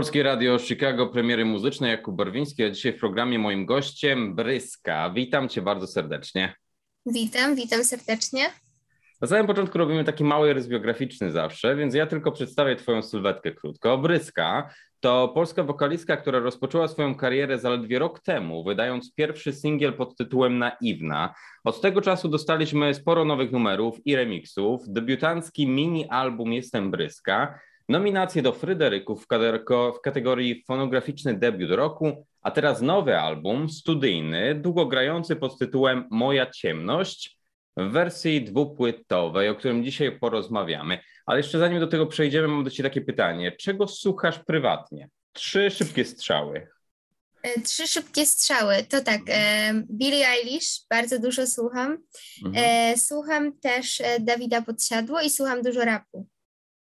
Polskie Radio Chicago, premiery muzyczne, Jakub Barwiński, a dzisiaj w programie moim gościem Bryska. Witam cię bardzo serdecznie. Witam, witam serdecznie. Na samym początku robimy taki mały rys biograficzny zawsze, więc ja tylko przedstawię twoją sylwetkę krótko. Bryska to polska wokalistka, która rozpoczęła swoją karierę zaledwie rok temu, wydając pierwszy singiel pod tytułem Naiwna. Od tego czasu dostaliśmy sporo nowych numerów i remixów. Debiutancki mini album Jestem Bryska, nominacje do Fryderyków w kategorii fonograficzny debiut roku, a teraz nowy album studyjny, długogrający pod tytułem Moja ciemność w wersji dwupłytowej, o którym dzisiaj porozmawiamy. Ale jeszcze zanim do tego przejdziemy, mam do Ciebie takie pytanie. Czego słuchasz prywatnie? Trzy szybkie strzały. E, trzy szybkie strzały. To tak, e, Billie Eilish, bardzo dużo słucham. Mhm. E, słucham też Dawida Podsiadło i słucham dużo rapu.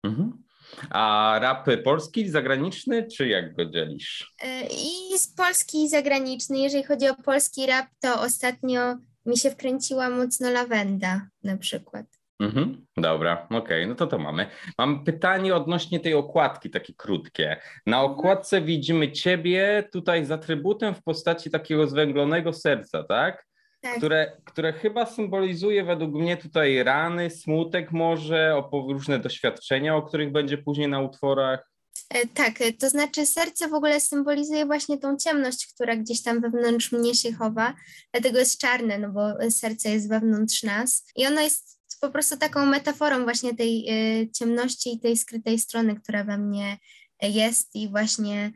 Mhm. A rap polski, zagraniczny, czy jak go dzielisz? I z polski i zagraniczny. Jeżeli chodzi o polski rap, to ostatnio mi się wkręciła mocno lawenda na przykład. Mhm, dobra, okej, okay, no to to mamy. Mam pytanie odnośnie tej okładki, takie krótkie. Na mhm. okładce widzimy ciebie tutaj z atrybutem w postaci takiego zwęglonego serca, tak? Tak. Które, które chyba symbolizuje według mnie tutaj rany, smutek może, różne doświadczenia, o których będzie później na utworach. E, tak, e, to znaczy serce w ogóle symbolizuje właśnie tą ciemność, która gdzieś tam wewnątrz mnie się chowa, dlatego jest czarne, no bo serce jest wewnątrz nas i ono jest po prostu taką metaforą właśnie tej e, ciemności i tej skrytej strony, która we mnie jest i właśnie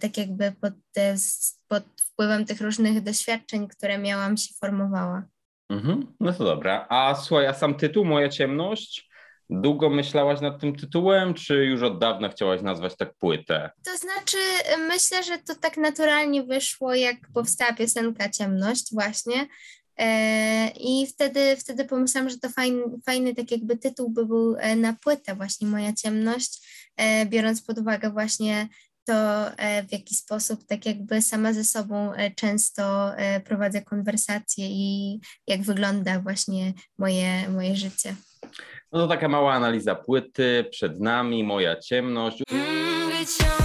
tak jakby pod, pod wpływem tych różnych doświadczeń, które miałam, się formowała. Mhm, no to dobra. A słuchaj, a sam tytuł Moja ciemność? Długo myślałaś nad tym tytułem, czy już od dawna chciałaś nazwać tak płytę? To znaczy, myślę, że to tak naturalnie wyszło, jak powstała piosenka Ciemność, właśnie. E, I wtedy, wtedy pomyślałam, że to fajny, fajny tak jakby tytuł by był e, na płytę, właśnie Moja ciemność, e, biorąc pod uwagę właśnie to, w jaki sposób tak jakby sama ze sobą często prowadzę konwersacje i jak wygląda właśnie moje, moje życie. No to taka mała analiza płyty, przed nami moja ciemność. Mm,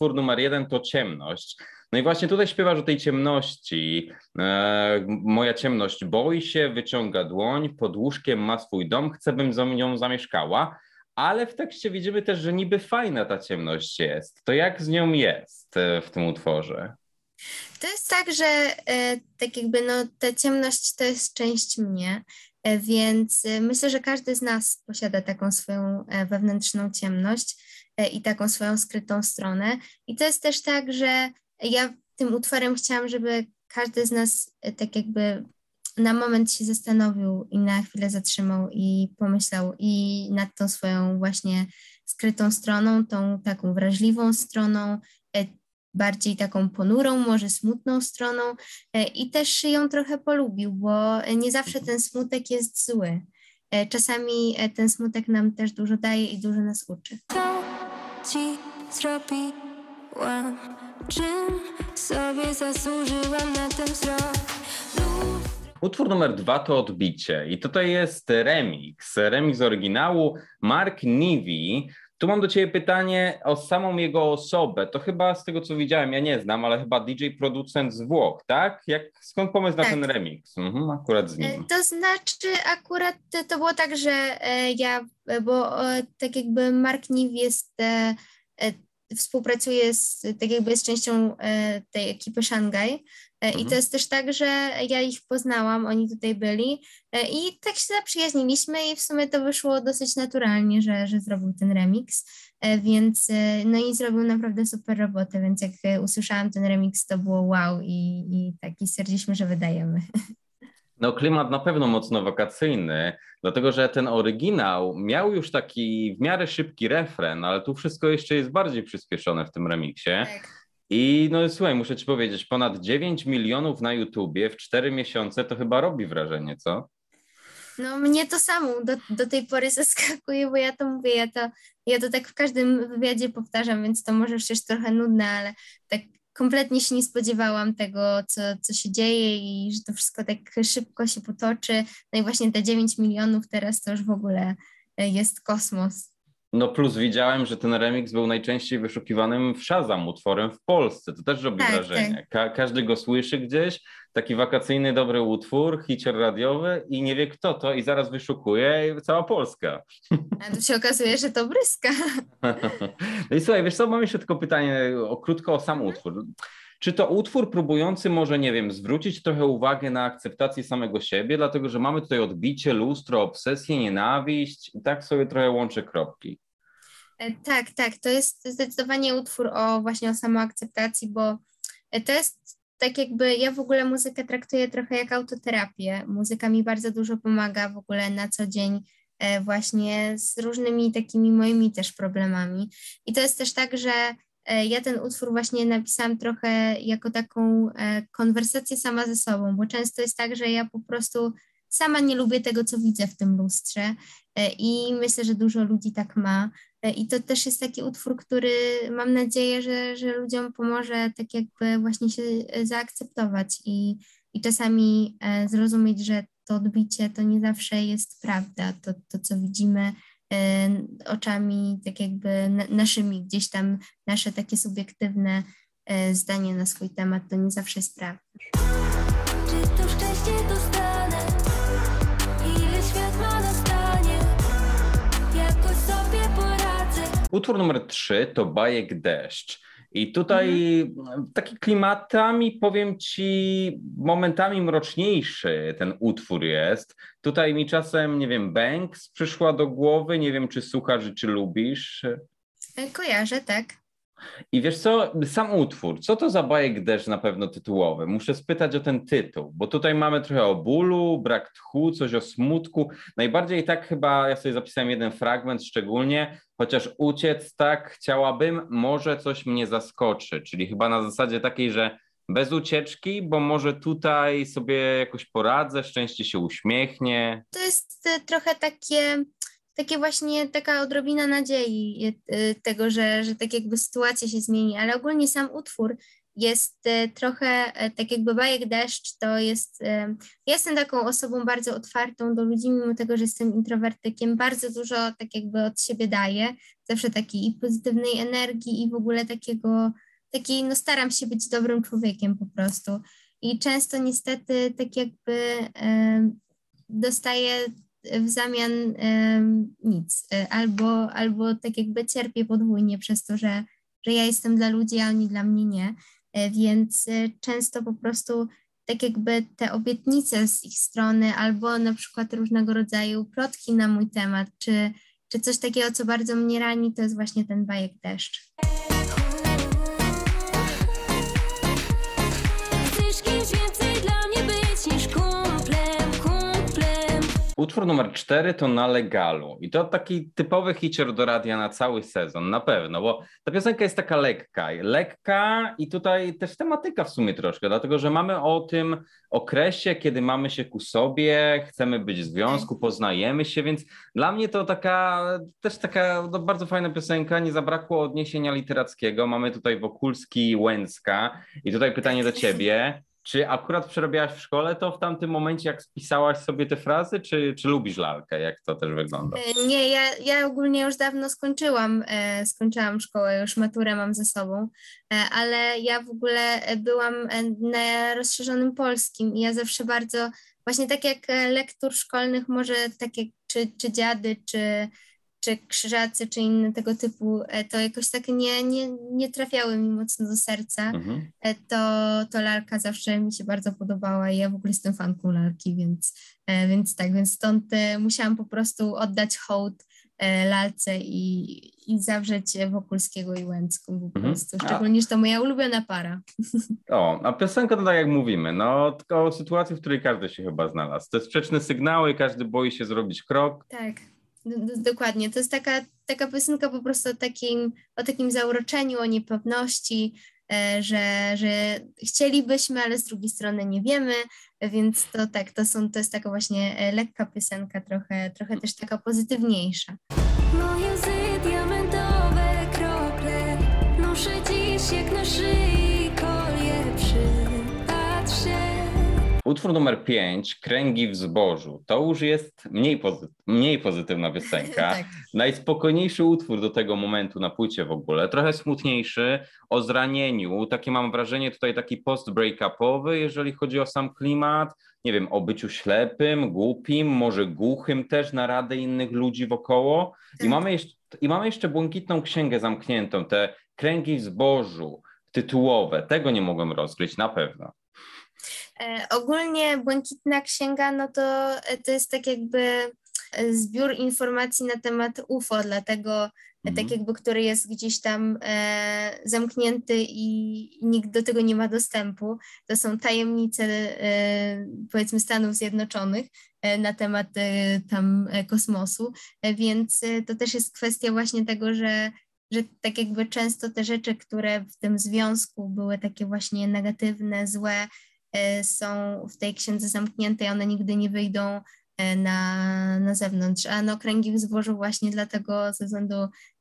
Utwór numer jeden to ciemność. No i właśnie tutaj śpiewasz o tej ciemności. E, moja ciemność boi się, wyciąga dłoń, pod łóżkiem ma swój dom, chcę, bym z nią zamieszkała ale w tekście widzimy też, że niby fajna ta ciemność jest. To jak z nią jest e, w tym utworze? To jest tak, że e, tak jakby no, ta ciemność to jest część mnie, e, więc myślę, że każdy z nas posiada taką swoją wewnętrzną ciemność i taką swoją skrytą stronę. I to jest też tak, że ja tym utworem chciałam, żeby każdy z nas tak jakby na moment się zastanowił i na chwilę zatrzymał i pomyślał i nad tą swoją właśnie skrytą stroną, tą taką wrażliwą stroną, e, bardziej taką ponurą, może smutną stroną e, i też ją trochę polubił, bo nie zawsze ten smutek jest zły. E, czasami ten smutek nam też dużo daje i dużo nas uczy. Ci zrobiłam? Czym sobie zasłużyłam na ten wzrok? Utwór numer dwa to Odbicie i tutaj jest remix, remix oryginału Mark Nivi. Tu mam do Ciebie pytanie o samą jego osobę. To chyba z tego, co widziałem, ja nie znam, ale chyba DJ producent z Włoch, tak? Jak, skąd pomysł tak. na ten remix? Mhm, akurat z nim. E, to znaczy, akurat to było tak, że e, ja, bo tak jakby Mark Nivi jest współpracuje z, tak jakby z częścią tej ekipy Szangaj, E, I to mhm. jest też tak, że ja ich poznałam, oni tutaj byli e, i tak się zaprzyjaźniliśmy i w sumie to wyszło dosyć naturalnie, że, że zrobił ten remix, e, więc no i zrobił naprawdę super robotę, więc jak usłyszałam ten remix, to było wow i, i tak i stwierdziliśmy, że wydajemy. No klimat na pewno mocno wakacyjny, dlatego że ten oryginał miał już taki w miarę szybki refren, ale tu wszystko jeszcze jest bardziej przyspieszone w tym remiksie. Tak. I no słuchaj, muszę ci powiedzieć, ponad 9 milionów na YouTubie w 4 miesiące to chyba robi wrażenie, co? No mnie to samo do, do tej pory zaskakuje, bo ja to mówię, ja to, ja to tak w każdym wywiadzie powtarzam, więc to może przecież trochę nudne, ale tak kompletnie się nie spodziewałam tego, co, co się dzieje i że to wszystko tak szybko się potoczy. No i właśnie te 9 milionów teraz to już w ogóle jest kosmos. No plus widziałem, że ten remix był najczęściej wyszukiwanym w Shazam utworem w Polsce. To też robi tak, wrażenie. Tak. Ka każdy go słyszy gdzieś, taki wakacyjny, dobry utwór, hicior radiowy i nie wie kto to i zaraz wyszukuje i cała Polska. A tu się okazuje, że to bryska. no i słuchaj, wiesz co, mam jeszcze tylko pytanie o, krótko o sam utwór. Czy to utwór próbujący może, nie wiem, zwrócić trochę uwagę na akceptację samego siebie, dlatego że mamy tutaj odbicie, lustro, obsesję, nienawiść i tak sobie trochę łączę kropki. E, tak, tak, to jest zdecydowanie utwór o właśnie o samoakceptacji, bo e, to jest tak jakby ja w ogóle muzykę traktuję trochę jak autoterapię. Muzyka mi bardzo dużo pomaga w ogóle na co dzień e, właśnie z różnymi takimi moimi też problemami. I to jest też tak, że ja ten utwór właśnie napisałam trochę jako taką e, konwersację sama ze sobą, bo często jest tak, że ja po prostu sama nie lubię tego, co widzę w tym lustrze e, i myślę, że dużo ludzi tak ma. I to też jest taki utwór, który mam nadzieję, że, że ludziom pomoże tak jakby właśnie się zaakceptować i, i czasami zrozumieć, że to odbicie to nie zawsze jest prawda, to, to co widzimy oczami tak jakby naszymi, gdzieś tam nasze takie subiektywne e, zdanie na swój temat, to nie zawsze jest prawda. Czy to szczęście dostanę? Ile światła nastanie? Jakoś sobie poradzę. Utwór numer 3 to Bajek Deszcz. I tutaj mhm. taki klimatami, powiem ci, momentami mroczniejszy ten utwór jest. Tutaj mi czasem, nie wiem, Banks przyszła do głowy, nie wiem, czy słuchasz, czy lubisz. E, kojarzę, tak. I wiesz co, sam utwór, co to za bajek deszcz na pewno tytułowy? Muszę spytać o ten tytuł, bo tutaj mamy trochę o bólu, brak tchu, coś o smutku. Najbardziej tak chyba, ja sobie zapisałem jeden fragment szczególnie, chociaż uciec tak chciałabym, może coś mnie zaskoczy, czyli chyba na zasadzie takiej, że bez ucieczki, bo może tutaj sobie jakoś poradzę, szczęście się uśmiechnie. To jest e, trochę takie takie właśnie taka odrobina nadziei y, tego, że, że tak jakby sytuacja się zmieni, ale ogólnie sam utwór jest y, trochę y, tak jakby bajek deszcz, to jest, ja jestem taką osobą bardzo otwartą do ludzi, mimo tego, że jestem introwertykiem, bardzo dużo tak jakby od siebie daję, zawsze takiej pozytywnej energii i w ogóle takiego, takiej, no staram się być dobrym człowiekiem po prostu. I często niestety tak jakby dostaję w zamian nic, e, albo, albo tak jakby cierpię podwójnie przez to, że, że ja jestem dla ludzi, a oni dla mnie nie. E, więc e, często po prostu tak jakby te obietnice z ich strony, albo na przykład różnego rodzaju plotki na mój temat, czy, czy coś takiego, co bardzo mnie rani, to jest właśnie ten bajek deszcz. Utwór numer cztery to Na Legalu. I to taki typowy hicior do radia na cały sezon, na pewno, bo ta piosenka jest taka lekka. Lekka i tutaj też tematyka w sumie troszkę, dlatego że mamy o tym okresie, kiedy mamy się ku sobie, chcemy być w związku, poznajemy się, więc dla mnie to taka też taka no, bardzo fajna piosenka. Nie zabrakło odniesienia literackiego. Mamy tutaj Wokulski, Łęcka. I tutaj pytanie do ciebie. Czy akurat przerobiłaś w szkole to w tamtym momencie, jak spisałaś sobie te frazy, czy, czy lubisz lalkę? Jak to też wygląda? E, nie, ja, ja ogólnie już dawno skończyłam, e, skończyłam szkołę, już maturę mam ze sobą, e, ale ja w ogóle byłam e, na rozszerzonym polskim i ja zawsze bardzo, właśnie tak jak lektur szkolnych, może tak jak czy, czy dziady, czy czy krzyżacy, czy inne tego typu, e, to jakoś tak nie, nie, nie trafiały mi mocno do serca, mhm. E, to, to lalka zawsze mi się bardzo podobała i ja w ogóle jestem fanką lalki, więc, e, więc tak, więc stąd musiałam po prostu oddać hołd lalce i, i zawrzeć Wokulskiego i Łęcką po mhm. prostu, szczególnie, że to moja ulubiona para. O, a piosenka to tak jak mówimy, no tylko o sytuacji, w której każdy się chyba znalazł. Jest sprzeczne sygnały, każdy boi się zrobić krok. Tak. Dokładnie, to jest taka, taka piosenka po prostu o takim, o takim zauroczeniu, o niepewności, e, że, że chcielibyśmy, ale z drugiej strony nie wiemy, więc to tak, to, są, to jest taka właśnie e, lekka piosenka, trochę, trochę też taka pozytywniejsza. Utwór numer 5, Kręgi w zbożu. To już jest mniej, pozy mniej pozytywna piosenka. tak. Najspokojniejszy utwór do tego momentu na płycie w ogóle. Trochę smutniejszy, o zranieniu. Takie mam wrażenie tutaj taki post-breakupowy, jeżeli chodzi o sam klimat. Nie wiem, o byciu ślepym, głupim, może głuchym też na radę innych ludzi wokoło. I tak. mamy jeszcze, i mamy jeszcze błękitną księgę zamkniętą, te kręgi w zbożu tytułowe. Tego nie mogłem rozgryźć na pewno. E, ogólnie Błękitna Księga, no to, e, to jest tak jakby e, zbiór informacji na temat UFO, dlatego tak mhm. tak jakby, który jest gdzieś tam e, zamknięty i nikt do tego nie ma dostępu. To są tajemnice e, powiedzmy Stanów Zjednoczonych e, na temat tam kosmosu, więc to też jest kwestia właśnie tego, że że tak jakby często te rzeczy, które w tym związku były takie właśnie negatywne, złe, są w tej księdze zamkniętej, one nigdy nie wyjdą e, na, na zewnątrz. A no, kręgi w zbożu właśnie dlatego ze względu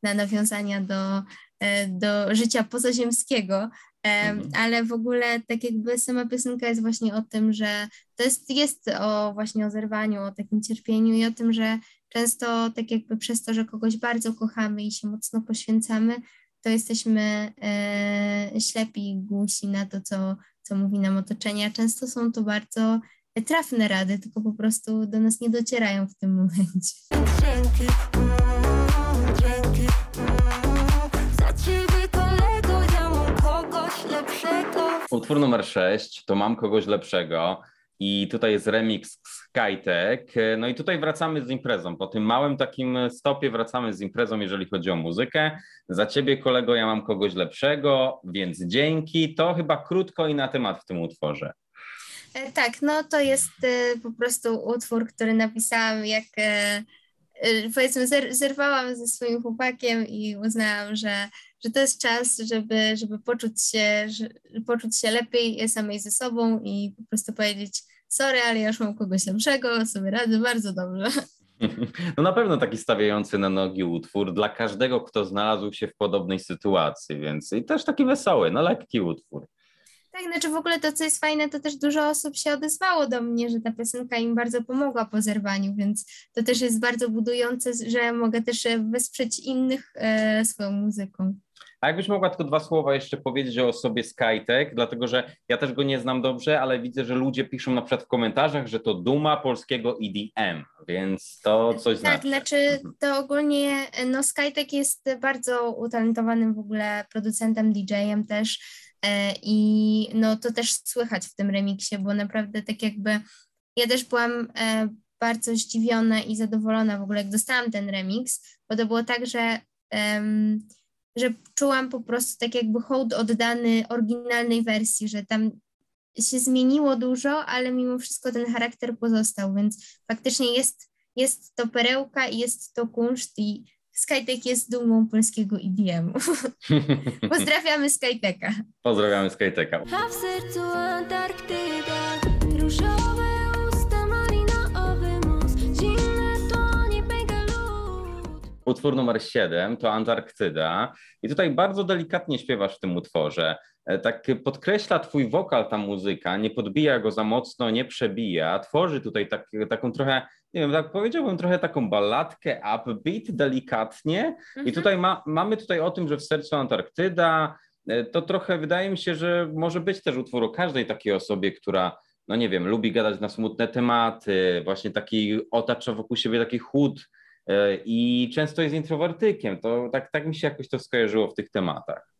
na nawiązania do, e, do życia pozaziemskiego, mhm. ale w ogóle tak jakby sama piosenka jest właśnie o tym, że to jest, jest o właśnie o zerwaniu, o takim cierpieniu i o tym, że często tak jakby przez to, że kogoś bardzo kochamy i się mocno poświęcamy, to jesteśmy e, ślepi i głusi na to, co, co mówi nam otoczenie, a często są to bardzo trafne rady, tylko po prostu do nas nie docierają w tym momencie. Dzięki, dzięki, za ciebie kolego, ja mam kogoś lepszego. Utwór numer 6 to Mam kogoś lepszego. I tutaj jest remix Skytek. No i tutaj wracamy z imprezą. Po tym małym takim stopie wracamy z imprezą, jeżeli chodzi o muzykę. Za ciebie, kolego, ja mam kogoś lepszego, więc dzięki. To chyba krótko i na temat w tym utworze. E, tak, no to jest e, po prostu utwór, który napisałam jak e, powiedzmy zerwałam ze swoim chłopakiem i uznałam, że, że to jest czas, żeby, żeby poczuć, się, że, poczuć się lepiej samej ze sobą i po prostu powiedzieć sorry, ale ja już mam kogoś lepszego, sobie radzę bardzo dobrze. No na pewno taki stawiający na nogi utwór dla każdego, kto znalazł się w podobnej sytuacji, więc i też taki wesoły, no lekki utwór. Tak, znaczy w ogóle to, co jest fajne, to też dużo osób się odezwało do mnie, że ta piosenka im bardzo pomogła po zerwaniu, więc to też jest bardzo budujące, że mogę też wesprzeć innych e, swoją muzyką. A jakbyś mogła tylko dwa słowa jeszcze powiedzieć o sobie Skytek, dlatego że ja też go nie znam dobrze, ale widzę, że ludzie piszą na przykład w komentarzach, że to duma polskiego EDM, więc to coś znaczy. Tak, znaczy to ogólnie, no Skytek jest bardzo utalentowanym w ogóle producentem, DJ-em też e, i no to też słychać w tym remiksie, bo naprawdę tak jakby ja też byłam e, bardzo zdziwiona i zadowolona w ogóle, jak dostałam ten remix, bo to było tak, że um, że czułam po prostu tak jakby hołd oddany oryginalnej wersji, że tam się zmieniło dużo, ale mimo wszystko ten charakter pozostał, więc faktycznie jest, jest to perełka i jest to kunszt i Skytek jest dumą polskiego IBM-u. Pozdrawiamy Skyteka. Pozdrawiamy Skyteka. A w sercu Antarktyda, Utwór numer 7 to Antarktyda. I tutaj bardzo delikatnie śpiewasz w tym utworze. E, tak podkreśla twój wokal ta muzyka, nie podbija go za mocno, nie przebija. Tworzy tutaj tak, taką trochę, nie wiem, tak powiedziałbym trochę taką balladkę, upbeat, delikatnie. Mhm. I tutaj ma, mamy tutaj o tym, że w sercu Antarktyda, e, to trochę wydaje mi się, że może być też utwór o każdej takiej osobie, która no nie wiem, lubi gadać na smutne tematy, właśnie taki otacza wokół siebie taki chód, i często jest introwertykiem. To tak, tak mi się jakoś to skojarzyło w tych tematach.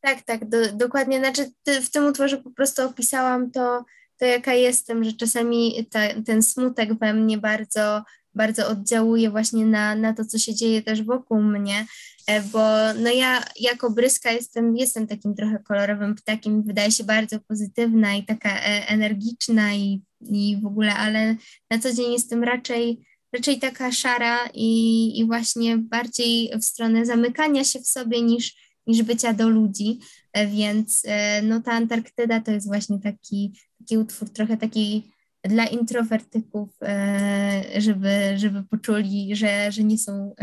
Tak, tak, do, dokładnie. Znaczy w tym utworze po prostu opisałam to, to jaka jestem, że czasami ta, ten smutek we mnie bardzo, bardzo oddziałuje właśnie na, na to, co się dzieje też wokół mnie, e, bo no ja jako bryska jestem, jestem takim trochę kolorowym ptakiem, wydaje się bardzo pozytywna i taka e, energiczna i, i w ogóle, ale na co dzień jestem raczej raczej taka szara i, i właśnie bardziej w stronę zamykania się w sobie niż, niż bycia do ludzi, e, więc e, no ta Antarktyda to jest właśnie taki, taki utwór trochę taki dla introwertyków, e, żeby, żeby poczuli, że, że nie są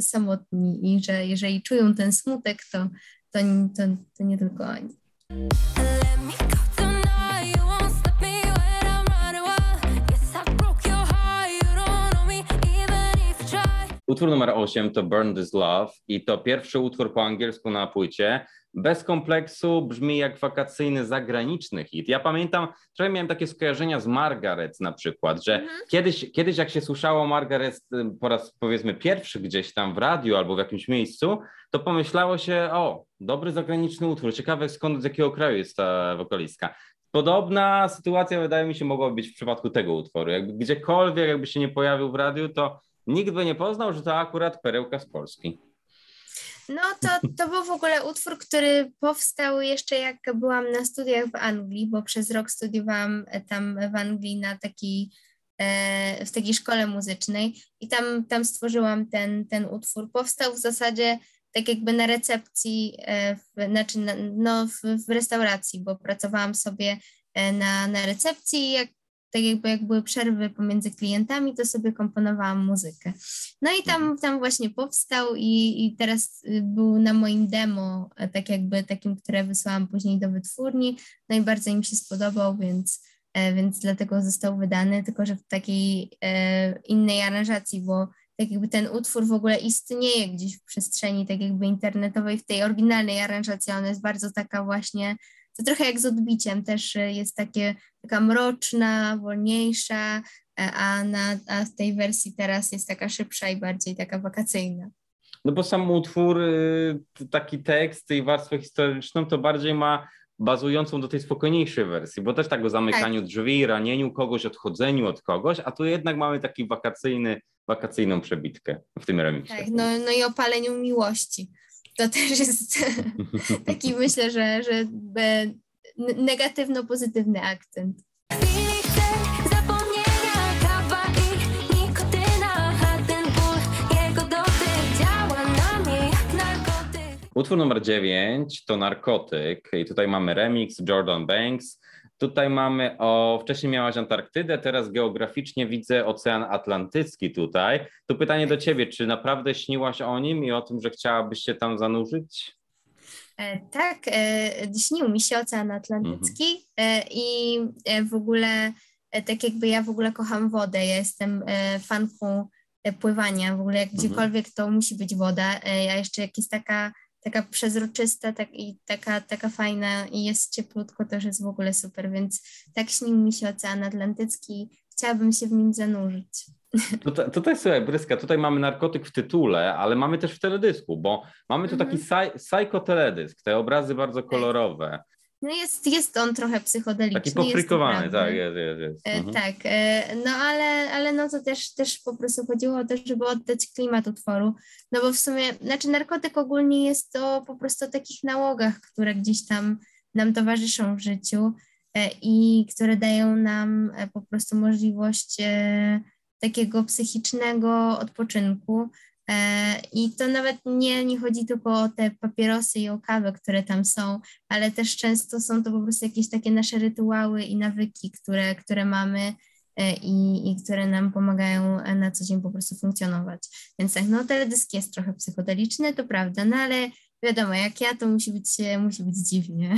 samotni i że jeżeli czują ten smutek, to, to, to, to nie tylko oni. Utwór numer 8 to Burn This Love i to pierwszy utwór po angielsku na płycie. Bez kompleksu brzmi jak wakacyjny zagraniczny hit. Ja pamiętam, trochę miałem takie skojarzenia z Margaret na przykład, że mhm. kiedyś, kiedyś jak się słyszało Margaret po raz powiedzmy pierwszy gdzieś tam w radiu albo w jakimś miejscu, to pomyślało się, o, dobry zagraniczny utwór, ciekawe skąd, z jakiego kraju jest ta wokalistka. Podobna sytuacja wydaje mi się mogła być w przypadku tego utworu. Jakby gdziekolwiek jakby się nie pojawił w radiu, to nikt by nie poznał, że to akurat perełka z Polski. No to, to był w ogóle utwór, który powstał jeszcze jak byłam na studiach w Anglii, bo przez rok studiowałam tam w Anglii na takiej, e, w takiej szkole muzycznej i tam, tam stworzyłam ten, ten utwór. Powstał w zasadzie tak jakby na recepcji, e, w, znaczy na, no, w, w restauracji, bo pracowałam sobie e, na, na recepcji jak tak jakby jak były przerwy pomiędzy klientami, to sobie komponowałam muzykę. No i tam, mhm. tam właśnie powstał i, i teraz y, był na moim demo, e, tak jakby takim, które wysłałam później do wytwórni, no i bardzo im się spodobał, więc, e, więc dlatego został wydany, tylko że w takiej e, innej aranżacji, bo tak jakby ten utwór w ogóle istnieje gdzieś w przestrzeni tak jakby internetowej, w tej oryginalnej aranżacji, ona jest bardzo taka właśnie to trochę jak z odbiciem, też e, jest takie, taka mroczna, wolniejsza, e, a, na, a w tej wersji teraz jest taka szybsza i bardziej taka wakacyjna. No bo sam utwór, y, taki tekst i warstwę historyczną to bardziej ma bazującą do tej spokojniejszej wersji, bo też tak o zamykaniu tak. drzwi, ranieniu kogoś, odchodzeniu od kogoś, a tu jednak mamy taki wakacyjny, wakacyjną przebitkę w tym remiksie. Tak, no, no i o paleniu miłości to też jest taki myślę, że, że negatywno-pozytywny akcent. Utwór numer 9 to Narkotyk i tutaj mamy remix Jordan Banks. Tutaj mamy o, wcześniej miałaś Antarktydę, teraz geograficznie widzę Ocean Atlantycki tutaj. To pytanie do ciebie, czy naprawdę śniłaś o nim i o tym, że chciałabyś się tam zanurzyć? E, tak, e, śnił mi się Ocean Atlantycki mhm. e, i w ogóle tak jakby ja w ogóle kocham wodę, ja jestem fanką pływania, w ogóle jak mhm. gdziekolwiek to musi być woda, a jeszcze jak jest taka taka przezroczysta tak, i taka, taka fajna i jest cieplutko, już jest w ogóle super, więc tak śnił mi się Ocean Atlantycki, chciałabym się w nim zanurzyć. Tutaj, tutaj słuchaj, Bryska, tutaj mamy narkotyk w tytule, ale mamy też w teledysku, bo mamy tu taki mhm. psychoteledysk, te obrazy bardzo tak. kolorowe. No jest, jest on trochę psychodeliczny. Taki pofrykowany, tak, jest, jest, jest. E, mhm. Tak, e, no ale, ale no to też, też po prostu chodziło o to, żeby oddać klimat utworu, no bo w sumie, znaczy narkotyk ogólnie jest to po prostu o takich nałogach, które gdzieś tam nam towarzyszą w życiu e, i które dają nam po prostu możliwość takiego psychicznego odpoczynku, I to nawet nie, nie chodzi tylko o te papierosy i o kawę, które tam są, ale też często są to po prostu jakieś takie nasze rytuały i nawyki, które, które mamy e, i, i które nam pomagają na co dzień po prostu funkcjonować. Więc tak, no teledysk jest trochę psychodeliczny, to prawda, no ale wiadomo, jak ja, to musi być, musi być dziwnie.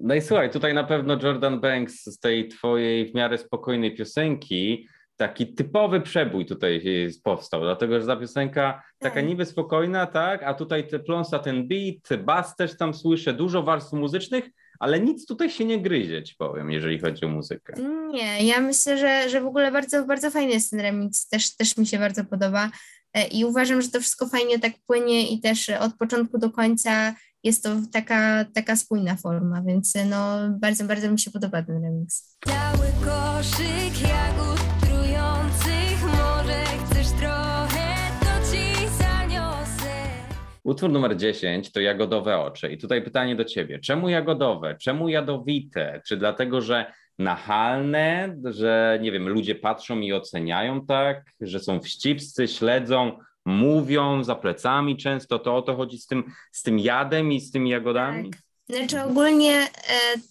No i słuchaj, tutaj na pewno Jordan Banks z tej twojej w miarę spokojnej piosenki taki typowy przebój tutaj powstał, dlatego że ta piosenka taka tak. niby spokojna, tak, a tutaj te pląsa ten beat, bas też tam słyszę, dużo warstw muzycznych, ale nic tutaj się nie gryzie, ci powiem, jeżeli chodzi o muzykę. Nie, ja myślę, że, że w ogóle bardzo, bardzo fajny jest ten remix, też, też mi się bardzo podoba e, i uważam, że to wszystko fajnie tak płynie i też od początku do końca jest to taka, taka spójna forma, więc no bardzo, bardzo mi się podoba ten remix. Biały koszyk jagód Utwór numer 10 to Jagodowe oczy. I tutaj pytanie do ciebie. Czemu jagodowe? Czemu jadowite? Czy dlatego, że nachalne, że nie wiem, ludzie patrzą i oceniają tak, że są wścibscy, śledzą, mówią za plecami często, to o to chodzi z tym, z tym jadem i z tymi jagodami? Tak. Znaczy ogólnie e,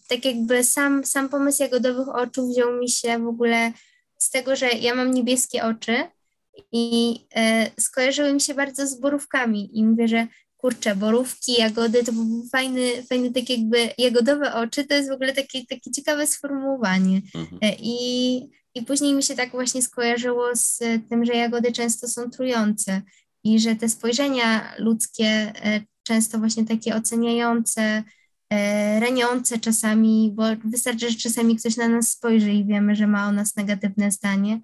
tak jakby sam, sam pomysł jagodowych oczu wziął mi się w ogóle z tego, że ja mam niebieskie oczy i e, skojarzyły mi się bardzo z borówkami i mówię, że kurczę, borówki, jagody to był fajny, fajny tak jakby jagodowe oczy, to jest w ogóle takie, takie ciekawe sformułowanie. Mhm. E, I i później mi się tak właśnie skojarzyło z tym, że jagody często są trujące i że te spojrzenia ludzkie e, często właśnie takie oceniające, e, raniące czasami, bo wystarczy, że czasami ktoś na nas spojrzy i wiemy, że ma o nas negatywne zdanie, e,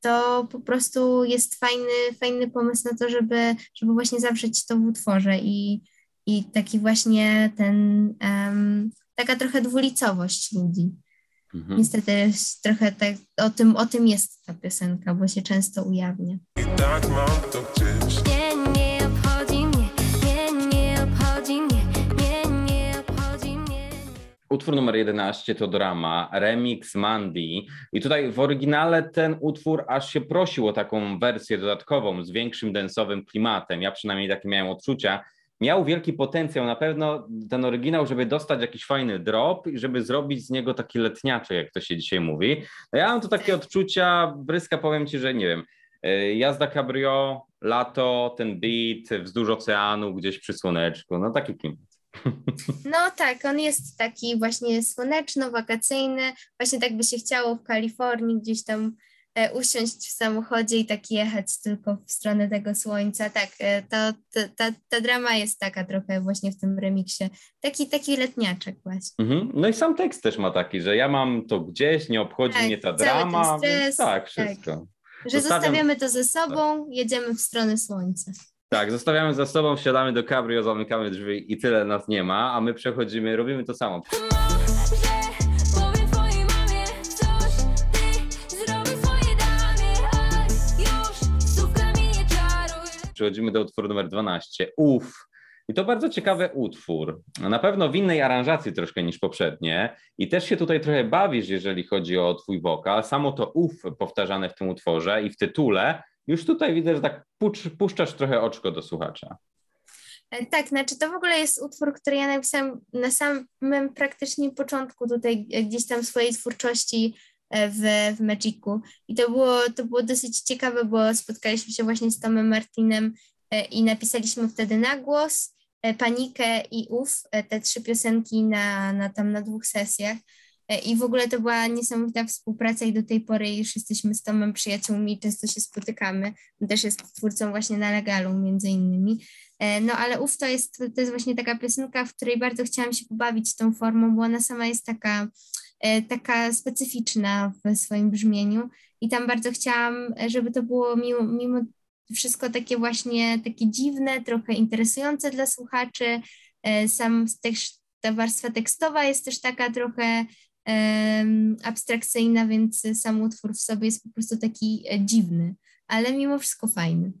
to po prostu jest fajny, fajny pomysł na to, żeby, żeby właśnie zawrzeć to w utworze i, i taki właśnie ten, um, taka trochę dwulicowość ludzi. Mhm. Niestety trochę tak, o, tym, o tym jest ta piosenka, bo się często ujawnia. Tak nie, nie Utwór numer 11 to drama, remix Mandy. I tutaj w oryginale ten utwór aż się prosił o taką wersję dodatkową z większym densowym klimatem. Ja przynajmniej takie miałem odczucia miał wielki potencjał na pewno ten oryginał, żeby dostać jakiś fajny drop i żeby zrobić z niego taki letniaczek, jak to się dzisiaj mówi. No ja mam tu takie odczucia, Bryska, powiem Ci, że nie wiem, e, jazda cabrio, lato, ten beat, wzdłuż oceanu, gdzieś przy słoneczku, no taki klimat. No tak, on jest taki właśnie słoneczno-wakacyjny, właśnie tak by się chciało w Kalifornii, gdzieś tam E, usiąść w samochodzie i tak jechać tylko w stronę tego słońca. Tak, e, to, to ta, ta drama jest taka trochę właśnie w tym remiksie. Taki, taki letniaczek właśnie. Mhm. No i sam tekst też ma taki, że ja mam to gdzieś, nie obchodzi tak, mnie ta drama. Stres, tak, wszystko. Tak. Że Zostawiam... zostawiamy to ze sobą, tak. jedziemy w stronę słońca. Tak, zostawiamy za sobą, wsiadamy do cabrio, zamykamy drzwi i tyle nas nie ma, a my przechodzimy, robimy to samo. przechodzimy do utworu numer 12. Uf. I to bardzo ciekawy utwór. Na pewno w innej aranżacji troszkę niż poprzednie. I też się tutaj trochę bawisz, jeżeli chodzi o twój wokal. Samo to uf powtarzane w tym utworze i w tytule. Już tutaj widzę, że tak puszczasz trochę oczko do słuchacza. E, tak, znaczy to w ogóle jest utwór, który ja napisałam na samym praktycznie początku tutaj e, gdzieś tam swojej twórczości E, w, w Magicu. I to było, to było dosyć ciekawe, bo spotkaliśmy się właśnie z Tomem Martinem i napisaliśmy wtedy na głos Panikę i Uf, te trzy piosenki na, na tam na dwóch sesjach. I w ogóle to była niesamowita współpraca i do tej pory już jesteśmy z Tomem przyjaciółmi, często się spotykamy. On też jest twórcą właśnie na Legalu między innymi. No ale Uf to jest, to jest właśnie taka piosenka, w której bardzo chciałam się pobawić tą formą, bo ona sama jest taka E, taka specyficzna w swoim brzmieniu i tam bardzo chciałam, żeby to było mimo, mimo wszystko takie właśnie takie dziwne, trochę interesujące dla słuchaczy. E, sam też ta warstwa tekstowa jest też taka trochę abstrakcyjna, więc sam utwór w sobie jest po prostu taki e, dziwny, ale mimo wszystko fajny.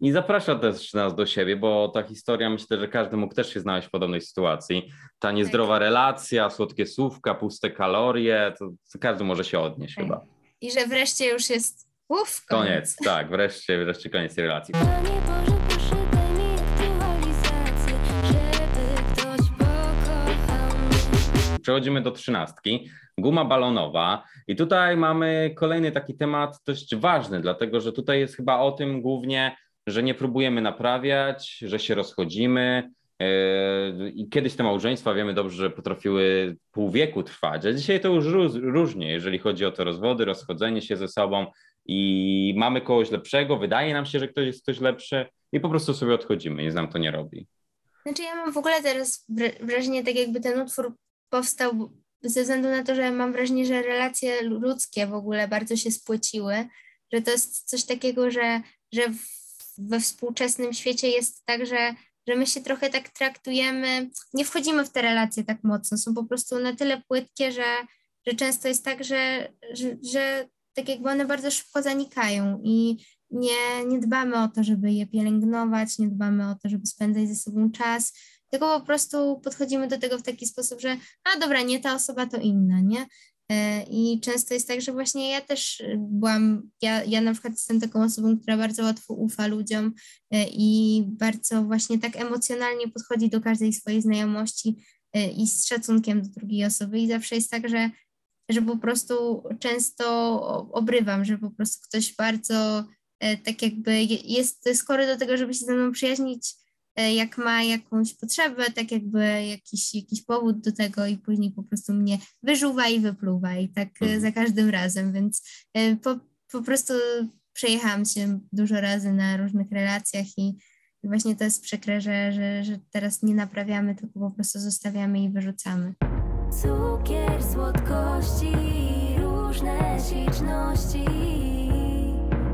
I zaprasza też nas do siebie, bo ta historia myślę, że każdy mógł też się znaleźć w podobnej sytuacji. Ta niezdrowa tak. relacja, słodkie słówka, puste kalorie, to, to każdy może się odnieść tak. chyba. I że wreszcie już jest uf, koniec. koniec. Tak, wreszcie, wreszcie koniec tej relacji. Przechodzimy do trzynastki. Guma balonowa. I tutaj mamy kolejny taki temat dość ważny, dlatego że tutaj jest chyba o tym głównie, że nie próbujemy naprawiać, że się rozchodzimy. E, I kiedyś te małżeństwa wiemy dobrze, że potrafiły pół wieku trwać, a dzisiaj to już różnie, jeżeli chodzi o te rozwody, rozchodzenie się ze sobą i mamy kogoś lepszego, wydaje nam się, że ktoś jest ktoś lepszy i po prostu sobie odchodzimy, nic nam to nie robi. Znaczy ja mam w ogóle teraz wrażenie, tak jakby ten utwór powstał ze względu na to, że mam wrażenie, że relacje ludzkie w ogóle bardzo się spłyciły, że to jest coś takiego, że, że we współczesnym świecie jest tak, że, że my się trochę tak traktujemy, nie wchodzimy w te relacje tak mocno, są po prostu na tyle płytkie, że, że często jest tak, że, że, że tak jakby one bardzo szybko zanikają i nie, nie dbamy o to, żeby je pielęgnować, nie dbamy o to, żeby spędzać ze sobą czas, tylko po prostu podchodzimy do tego w taki sposób, że a dobra, nie ta osoba to inna, nie? E, I często jest tak, że właśnie ja też byłam, ja, ja na przykład jestem taką osobą, która bardzo łatwo ufa ludziom e, i bardzo właśnie tak emocjonalnie podchodzi do każdej swojej znajomości e, i z szacunkiem do drugiej osoby. I zawsze jest tak, że, że po prostu często obrywam, że po prostu ktoś bardzo tak jakby jest skory do tego, żeby się ze mną przyjaźnić, jak ma jakąś potrzebę, tak jakby jakiś, jakiś powód do tego i później po prostu mnie wyżuwa i wypluwa i tak mhm. za każdym razem, więc po, po prostu przejechałam się dużo razy na różnych relacjach i właśnie to jest przykre, że, że, że teraz nie naprawiamy, tylko po prostu zostawiamy i wyrzucamy. Cukier, słodkości, różne śliczności.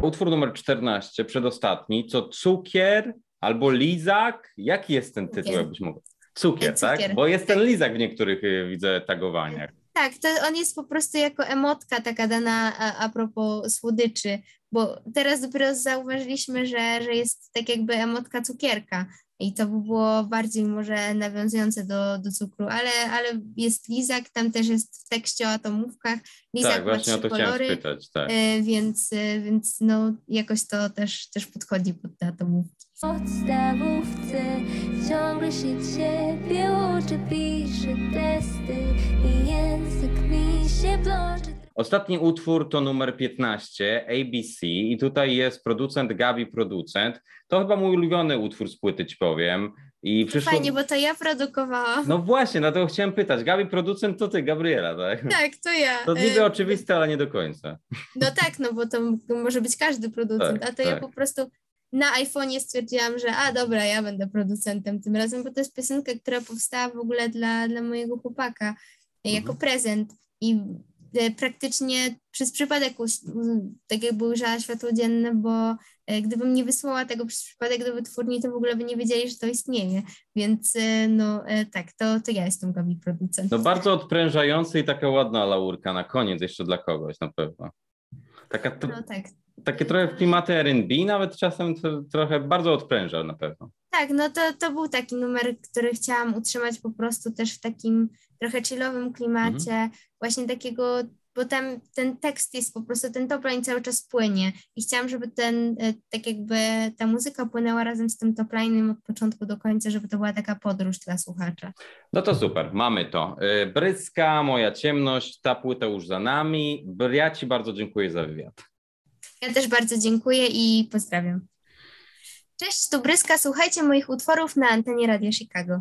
Utwór numer 14, przedostatni, co cukier albo lizak? Jaki jest ten tytuł, jakbyś mógł? Cukier, cukier, tak? Bo jest ten tak. lizak w niektórych, y, widzę, tagowaniach. Tak, to on jest po prostu jako emotka taka dana a, a propos słodyczy, bo teraz dopiero zauważyliśmy, że, że jest tak jakby emotka cukierka i to by było bardziej może nawiązujące do, do cukru, ale, ale jest lizak, tam też jest w tekście o atomówkach. Lizak tak, właśnie o to kolory, spytać, tak. E, więc, e, więc no jakoś to też, też podchodzi pod te atomówki. Podstawówce ciągle się ciebie uczy, pisze testy i język mi się. Ostatni utwór to numer 15, ABC i tutaj jest producent Gabi Producent. To chyba mój ulubiony utwór z płyty, ci powiem. I przyszło... Fajnie, bo to ja produkowałam. No właśnie, na to chciałem pytać. Gabi Producent to ty, Gabriela, tak? Tak, to ja. To niby y, oczywiste, ale nie do końca. No tak, no bo to może być każdy producent, tak, a to tak. ja po prostu na iPhone'ie stwierdziłam, że a dobra, ja będę producentem tym razem, bo to jest piosenka, która powstała w ogóle dla, dla mojego chłopaka jako mhm. prezent i e, praktycznie przez przypadek tak jakby ujrzała światło dzienne, bo e, gdybym nie wysłała tego przez przypadek do wytwórni, to w ogóle by nie wiedzieli, że to istnieje. Więc e, no tak, to, to ja jestem Gabi producent. No bardzo odprężający i taka ładna laurka na koniec jeszcze dla kogoś na pewno. Taka no tak, takie trochę w klimaty R&B, nawet czasem trochę bardzo odprężał na pewno. Tak, no to, to był taki numer, który chciałam utrzymać po prostu też w takim trochę chillowym klimacie, mhm. właśnie takiego, bo tam ten tekst jest po prostu, ten topline cały czas płynie i chciałam, żeby ten, e, tak jakby ta muzyka płynęła razem z tym toplinem od początku do końca, żeby to była taka podróż dla słuchacza. No to super, mamy to. E, Bryska, Moja ciemność, ta płyta już za nami. Ja Ci bardzo dziękuję za wywiad. Ja też bardzo dziękuję i pozdrawiam. Cześć, tu Bryska, słuchajcie moich utworów na antenie Radio Chicago.